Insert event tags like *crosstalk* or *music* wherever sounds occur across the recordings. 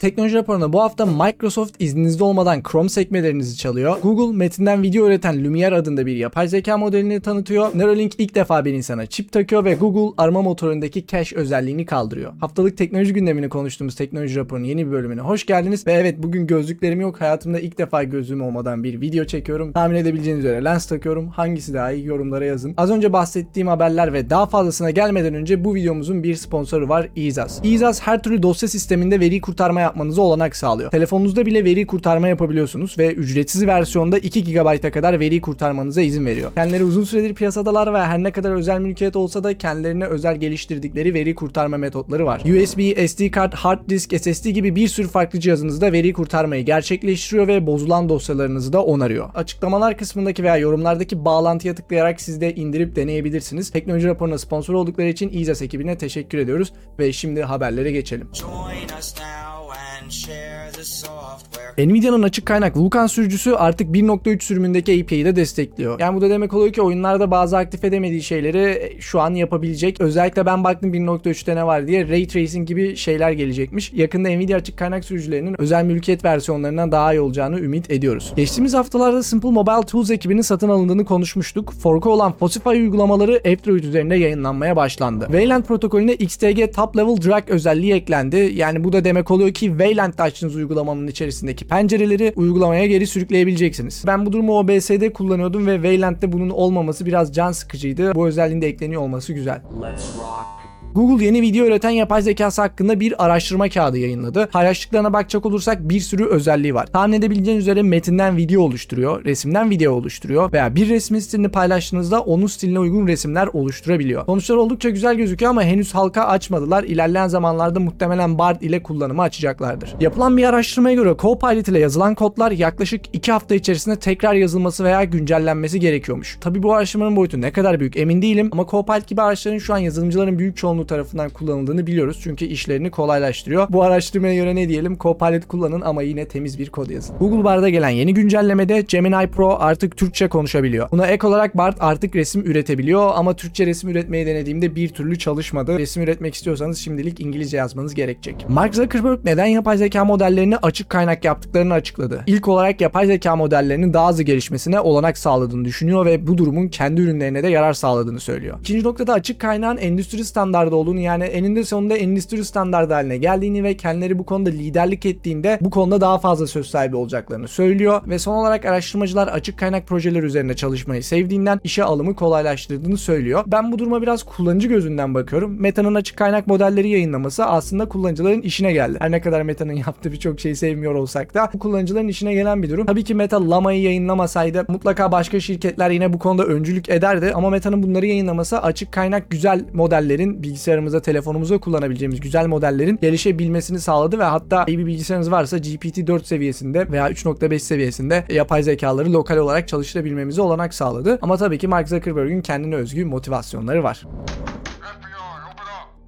Teknoloji raporunda bu hafta Microsoft izninizde olmadan Chrome sekmelerinizi çalıyor. Google metinden video üreten Lumiere adında bir yapay zeka modelini tanıtıyor. Neuralink ilk defa bir insana çip takıyor ve Google arama motorundaki cache özelliğini kaldırıyor. Haftalık teknoloji gündemini konuştuğumuz teknoloji raporunun yeni bir bölümüne hoş geldiniz. Ve evet bugün gözlüklerim yok. Hayatımda ilk defa gözlüğüm olmadan bir video çekiyorum. Tahmin edebileceğiniz üzere lens takıyorum. Hangisi daha iyi yorumlara yazın. Az önce bahsettiğim haberler ve daha fazlasına gelmeden önce bu videomuzun bir sponsoru var İzas. İzas her türlü dosya sisteminde veri kurtarma yapmanıza olanak sağlıyor. Telefonunuzda bile veri kurtarma yapabiliyorsunuz ve ücretsiz versiyonda 2 GB'a kadar veri kurtarmanıza izin veriyor. Kendileri uzun süredir piyasadalar ve her ne kadar özel mülkiyet olsa da kendilerine özel geliştirdikleri veri kurtarma metotları var. USB, SD kart, hard disk, SSD gibi bir sürü farklı cihazınızda veri kurtarmayı gerçekleştiriyor ve bozulan dosyalarınızı da onarıyor. Açıklamalar kısmındaki veya yorumlardaki bağlantıya tıklayarak siz de indirip deneyebilirsiniz. Teknoloji raporuna sponsor oldukları için İzas ekibine teşekkür ediyoruz ve şimdi haberlere geçelim. Join us now share the software. Nvidia'nın açık kaynak Vulkan sürücüsü artık 1.3 sürümündeki API'yi de destekliyor. Yani bu da demek oluyor ki oyunlarda bazı aktif edemediği şeyleri şu an yapabilecek. Özellikle ben baktım 1.3'te ne var diye Ray Tracing gibi şeyler gelecekmiş. Yakında Nvidia açık kaynak sürücülerinin özel mülkiyet versiyonlarından daha iyi olacağını ümit ediyoruz. Geçtiğimiz haftalarda Simple Mobile Tools ekibinin satın alındığını konuşmuştuk. Fork'u olan Spotify uygulamaları Android üzerinde yayınlanmaya başlandı. Wayland protokolüne XTG Top Level Drag özelliği eklendi. Yani bu da demek oluyor ki Wayland'da açtığınız uygulamanın içerisindeki pencereleri uygulamaya geri sürükleyebileceksiniz. Ben bu durumu OBS'de kullanıyordum ve Wayland'de bunun olmaması biraz can sıkıcıydı. Bu özelliğin de ekleniyor olması güzel. Google yeni video üreten yapay zekası hakkında bir araştırma kağıdı yayınladı. Paylaştıklarına bakacak olursak bir sürü özelliği var. Tahmin edebileceğiniz üzere metinden video oluşturuyor, resimden video oluşturuyor veya bir resmin stilini paylaştığınızda onun stiline uygun resimler oluşturabiliyor. Sonuçlar oldukça güzel gözüküyor ama henüz halka açmadılar. İlerleyen zamanlarda muhtemelen Bard ile kullanımı açacaklardır. Yapılan bir araştırmaya göre Copilot ile yazılan kodlar yaklaşık 2 hafta içerisinde tekrar yazılması veya güncellenmesi gerekiyormuş. Tabi bu araştırmanın boyutu ne kadar büyük emin değilim ama Copilot gibi araçların şu an yazılımcıların büyük çoğunluğu tarafından kullanıldığını biliyoruz çünkü işlerini kolaylaştırıyor. Bu araştırmaya göre ne diyelim Copilot kullanın ama yine temiz bir kod yazın. Google Bard'a gelen yeni güncellemede Gemini Pro artık Türkçe konuşabiliyor. Buna ek olarak Bard artık resim üretebiliyor ama Türkçe resim üretmeyi denediğimde bir türlü çalışmadı. Resim üretmek istiyorsanız şimdilik İngilizce yazmanız gerekecek. Mark Zuckerberg neden yapay zeka modellerini açık kaynak yaptıklarını açıkladı. İlk olarak yapay zeka modellerinin daha hızlı gelişmesine olanak sağladığını düşünüyor ve bu durumun kendi ürünlerine de yarar sağladığını söylüyor. İkinci noktada açık kaynağın endüstri standardı olduğunu yani eninde sonunda endüstri standardı haline geldiğini ve kendileri bu konuda liderlik ettiğinde bu konuda daha fazla söz sahibi olacaklarını söylüyor ve son olarak araştırmacılar açık kaynak projeleri üzerine çalışmayı sevdiğinden işe alımı kolaylaştırdığını söylüyor. Ben bu duruma biraz kullanıcı gözünden bakıyorum. Meta'nın açık kaynak modelleri yayınlaması aslında kullanıcıların işine geldi. Her ne kadar Meta'nın *laughs* yaptığı birçok şeyi sevmiyor olsak da bu kullanıcıların işine gelen bir durum. Tabii ki Meta Lama'yı yayınlamasaydı mutlaka başka şirketler yine bu konuda öncülük ederdi ama Meta'nın bunları yayınlaması açık kaynak güzel modellerin bilgisayarımıza, telefonumuza kullanabileceğimiz güzel modellerin gelişebilmesini sağladı ve hatta iyi bir bilgisayarınız varsa GPT-4 seviyesinde veya 3.5 seviyesinde yapay zekaları lokal olarak çalıştırabilmemize olanak sağladı. Ama tabii ki Mark Zuckerberg'in kendine özgü motivasyonları var.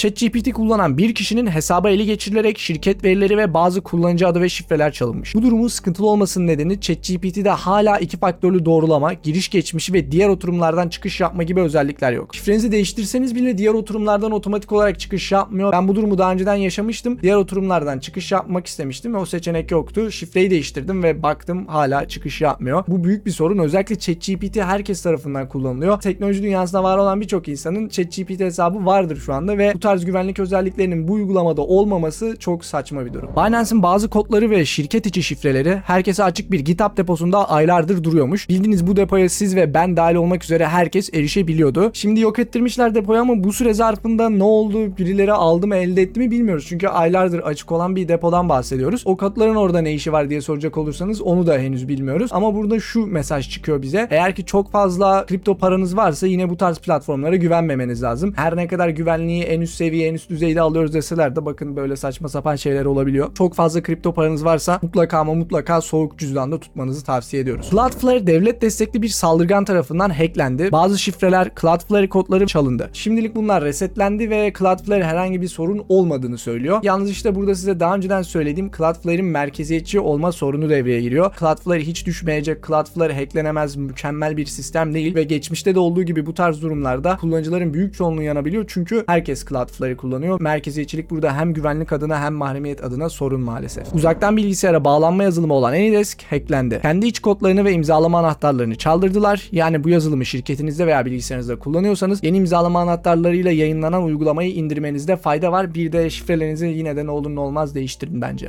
ChatGPT kullanan bir kişinin hesaba ele geçirilerek şirket verileri ve bazı kullanıcı adı ve şifreler çalınmış. Bu durumun sıkıntılı olmasının nedeni ChatGPT'de hala iki faktörlü doğrulama, giriş geçmişi ve diğer oturumlardan çıkış yapma gibi özellikler yok. Şifrenizi değiştirseniz bile diğer oturumlardan otomatik olarak çıkış yapmıyor. Ben bu durumu daha önceden yaşamıştım. Diğer oturumlardan çıkış yapmak istemiştim ve o seçenek yoktu. Şifreyi değiştirdim ve baktım hala çıkış yapmıyor. Bu büyük bir sorun. Özellikle ChatGPT herkes tarafından kullanılıyor. Teknoloji dünyasında var olan birçok insanın ChatGPT hesabı vardır şu anda ve bu tarz güvenlik özelliklerinin bu uygulamada olmaması çok saçma bir durum. Binance'in bazı kodları ve şirket içi şifreleri herkese açık bir GitHub deposunda aylardır duruyormuş. Bildiğiniz bu depoya siz ve ben dahil olmak üzere herkes erişebiliyordu. Şimdi yok ettirmişler depoyu ama bu süre zarfında ne oldu, birileri aldı mı elde etti mi bilmiyoruz. Çünkü aylardır açık olan bir depodan bahsediyoruz. O kodların orada ne işi var diye soracak olursanız onu da henüz bilmiyoruz. Ama burada şu mesaj çıkıyor bize. Eğer ki çok fazla kripto paranız varsa yine bu tarz platformlara güvenmemeniz lazım. Her ne kadar güvenliği en üst seviye en üst düzeyde alıyoruz deseler de bakın böyle saçma sapan şeyler olabiliyor. Çok fazla kripto paranız varsa mutlaka ama mutlaka soğuk cüzdanda tutmanızı tavsiye ediyoruz. Cloudflare devlet destekli bir saldırgan tarafından hacklendi. Bazı şifreler Cloudflare kodları çalındı. Şimdilik bunlar resetlendi ve Cloudflare herhangi bir sorun olmadığını söylüyor. Yalnız işte burada size daha önceden söylediğim Cloudflare'in merkeziyetçi olma sorunu devreye giriyor. Cloudflare hiç düşmeyecek, Cloudflare hacklenemez, mükemmel bir sistem değil ve geçmişte de olduğu gibi bu tarz durumlarda kullanıcıların büyük çoğunluğu yanabiliyor çünkü herkes Cloudflare atıfları kullanıyor. Merkeziyetçilik burada hem güvenlik adına hem mahremiyet adına sorun maalesef. Uzaktan bilgisayara bağlanma yazılımı olan AnyDesk hacklendi. Kendi iç kodlarını ve imzalama anahtarlarını çaldırdılar. Yani bu yazılımı şirketinizde veya bilgisayarınızda kullanıyorsanız yeni imzalama anahtarlarıyla yayınlanan uygulamayı indirmenizde fayda var. Bir de şifrelerinizi yine de ne olur ne olmaz değiştirin bence.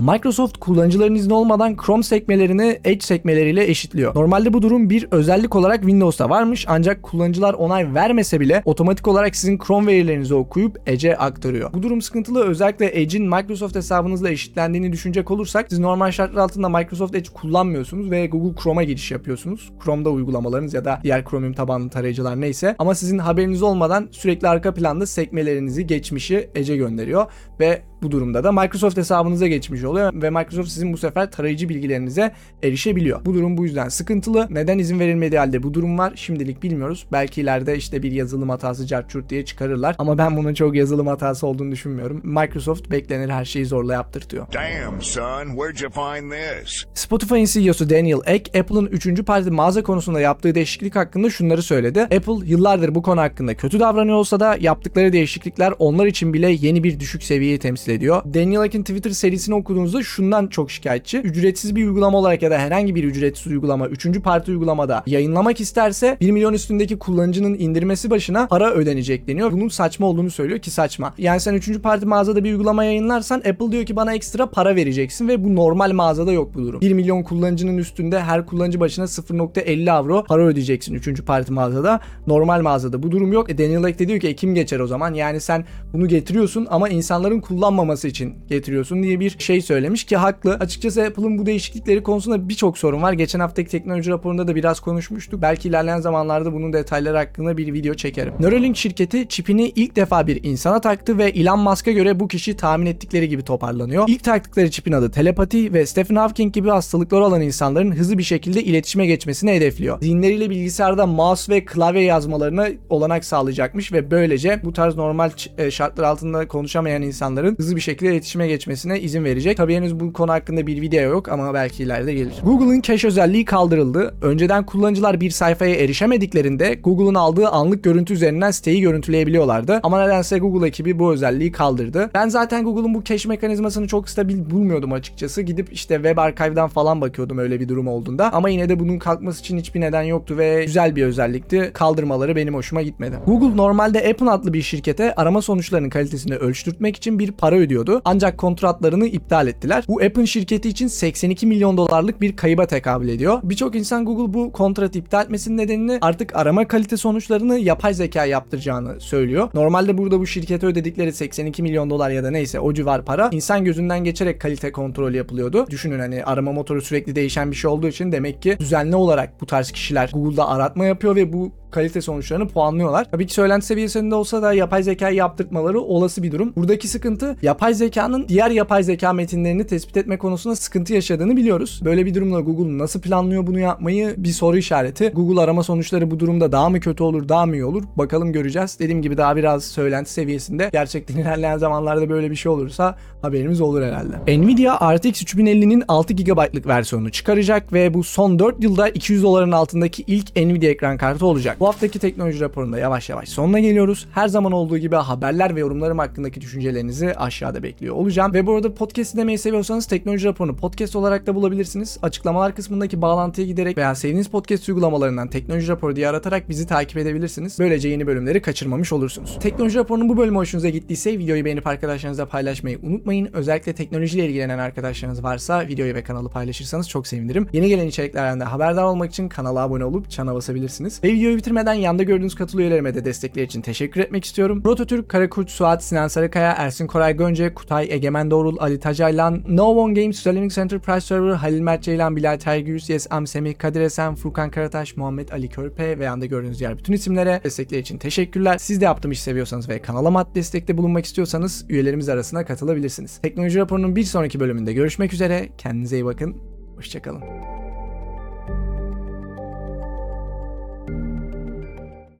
Microsoft kullanıcıların izni olmadan Chrome sekmelerini Edge sekmeleriyle eşitliyor. Normalde bu durum bir özellik olarak Windows'ta varmış ancak kullanıcılar onay vermese bile otomatik olarak sizin Chrome verilerinizi okuyup Edge'e aktarıyor. Bu durum sıkıntılı özellikle Edge'in Microsoft hesabınızla eşitlendiğini düşünecek olursak siz normal şartlar altında Microsoft Edge kullanmıyorsunuz ve Google Chrome'a giriş yapıyorsunuz. Chrome'da uygulamalarınız ya da diğer Chromium tabanlı tarayıcılar neyse ama sizin haberiniz olmadan sürekli arka planda sekmelerinizi geçmişi Edge'e gönderiyor ve bu durumda da Microsoft hesabınıza geçmiş oluyor ve Microsoft sizin bu sefer tarayıcı bilgilerinize erişebiliyor. Bu durum bu yüzden sıkıntılı. Neden izin verilmediği halde bu durum var şimdilik bilmiyoruz. Belki ileride işte bir yazılım hatası carçurt diye çıkarırlar ama ben bunun çok yazılım hatası olduğunu düşünmüyorum. Microsoft beklenir her şeyi zorla yaptırtıyor. Damn, son, where'd you find this? Spotify'ın CEO'su Daniel Ek, Apple'ın 3. parti mağaza konusunda yaptığı değişiklik hakkında şunları söyledi. Apple yıllardır bu konu hakkında kötü davranıyor olsa da yaptıkları değişiklikler onlar için bile yeni bir düşük seviyeyi temsil ediyor. Daniel Ek'in Twitter serisini okuduğunuzda şundan çok şikayetçi. Ücretsiz bir uygulama olarak ya da herhangi bir ücretsiz uygulama 3. parti uygulamada yayınlamak isterse 1 milyon üstündeki kullanıcının indirmesi başına para ödenecek deniyor. Bunun saçma olduğunu söylüyor ki saçma. Yani sen 3. parti mağazada bir uygulama yayınlarsan Apple diyor ki bana ekstra para vereceksin ve bu normal mağazada yok bu durum. 1 milyon kullanıcının üstünde her kullanıcı başına 0.50 avro para ödeyeceksin 3. parti mağazada. Normal mağazada bu durum yok. E Daniel Ek de diyor ki e kim geçer o zaman? Yani sen bunu getiriyorsun ama insanların kullanmaması için getiriyorsun diye bir şey söylemiş ki haklı. Açıkçası Apple'ın bu değişiklikleri konusunda birçok sorun var. Geçen haftaki teknoloji raporunda da biraz konuşmuştuk. Belki ilerleyen zamanlarda bunun detayları hakkında bir video çekerim. Neuralink şirketi çipini ilk defa bir insana taktı ve Elon Musk'a göre bu kişi tahmin ettikleri gibi toparlanıyor. İlk taktıkları çipin adı telepati ve Stephen Hawking gibi hastalıkları olan insanların hızlı bir şekilde iletişime geçmesini hedefliyor. Zihinleriyle bilgisayarda mouse ve klavye yazmalarına olanak sağlayacakmış ve böylece bu tarz normal e, şartlar altında konuşamayan insanların hızlı bir şekilde iletişime geçmesine izin verecek. Tabii henüz bu konu hakkında bir video yok ama belki ileride gelir. Google'ın cache özelliği kaldırıldı. Önceden kullanıcılar bir sayfaya erişemediklerinde Google'ın aldığı anlık görüntü üzerinden siteyi görüntüleyebiliyorlardı. Ama nedense Google ekibi bu özelliği kaldırdı. Ben zaten Google'ın bu cache mekanizmasını çok stabil bulmuyordum açıkçası. Gidip işte web archive'dan falan bakıyordum öyle bir durum olduğunda. Ama yine de bunun kalkması için hiçbir neden yoktu ve güzel bir özellikti. Kaldırmaları benim hoşuma gitmedi. Google normalde Appen adlı bir şirkete arama sonuçlarının kalitesini ölçtürtmek için bir para ödüyordu. Ancak kontratlarını iptal ettiler. Bu Appen şirketi için 82 milyon dolarlık bir kayıba tekabül ediyor. Birçok insan Google bu kontratı iptal etmesinin nedenini artık arama kalite sonuçlarını yapay zeka yaptıracağını söylüyor. Normalde burada bu şirkete ödedikleri 82 milyon dolar ya da neyse o civar para insan gözünden geçerek kalite kontrolü yapılıyordu. Düşünün hani arama motoru sürekli değişen bir şey olduğu için demek ki düzenli olarak bu tarz kişiler Google'da aratma yapıyor ve bu kalite sonuçlarını puanlıyorlar. Tabii ki söylenti seviyesinde olsa da yapay zeka yaptırtmaları olası bir durum. Buradaki sıkıntı yapay zekanın diğer yapay zeka metinlerini tespit etme konusunda sıkıntı yaşadığını biliyoruz. Böyle bir durumda Google nasıl planlıyor bunu yapmayı bir soru işareti. Google arama sonuçları bu durumda daha mı kötü olur daha mı iyi olur? Bakalım göreceğiz. Dediğim gibi daha biraz söylenti seviyesinde. Gerçekten *laughs* ilerleyen zamanlarda böyle bir şey olursa haberimiz olur herhalde. Nvidia RTX 3050'nin 6 GB'lık versiyonunu çıkaracak ve bu son 4 yılda 200 doların altındaki ilk Nvidia ekran kartı olacak. Bu haftaki teknoloji raporunda yavaş yavaş sonuna geliyoruz. Her zaman olduğu gibi haberler ve yorumlarım hakkındaki düşüncelerinizi aşağıda bekliyor olacağım. Ve bu arada podcast dinlemeyi seviyorsanız teknoloji raporunu podcast olarak da bulabilirsiniz. Açıklamalar kısmındaki bağlantıya giderek veya sevdiğiniz podcast uygulamalarından teknoloji raporu diye aratarak bizi takip edebilirsiniz. Böylece yeni bölümleri kaçırmamış olursunuz. Teknoloji raporunun bu bölümü hoşunuza gittiyse videoyu beğenip arkadaşlarınızla paylaşmayı unutmayın. Özellikle teknolojiyle ilgilenen arkadaşlarınız varsa videoyu ve kanalı paylaşırsanız çok sevinirim. Yeni gelen içeriklerden de haberdar olmak için kanala abone olup çana basabilirsiniz. Ve videoyu bitirmeden yanda gördüğünüz katıl üyelerime de destekleri için teşekkür etmek istiyorum. Prototürk, Karakurt, Suat, Sinan Sarıkaya, Ersin Koray Gönce, Kutay, Egemen Doğrul, Ali Tacaylan, No One Games, Sterling Center Price Server, Halil Mert Ceylan, Bilal Tergüz, Yes Am Semih, Kadir Esen, Furkan Karataş, Muhammed Ali Körpe ve yanda gördüğünüz diğer bütün isimlere destekleri için teşekkürler. Siz de yaptığım işi seviyorsanız ve kanala maddi destekte bulunmak istiyorsanız üyelerimiz arasına katılabilirsiniz. Teknoloji raporunun bir sonraki bölümünde görüşmek üzere. Kendinize iyi bakın. Hoşçakalın.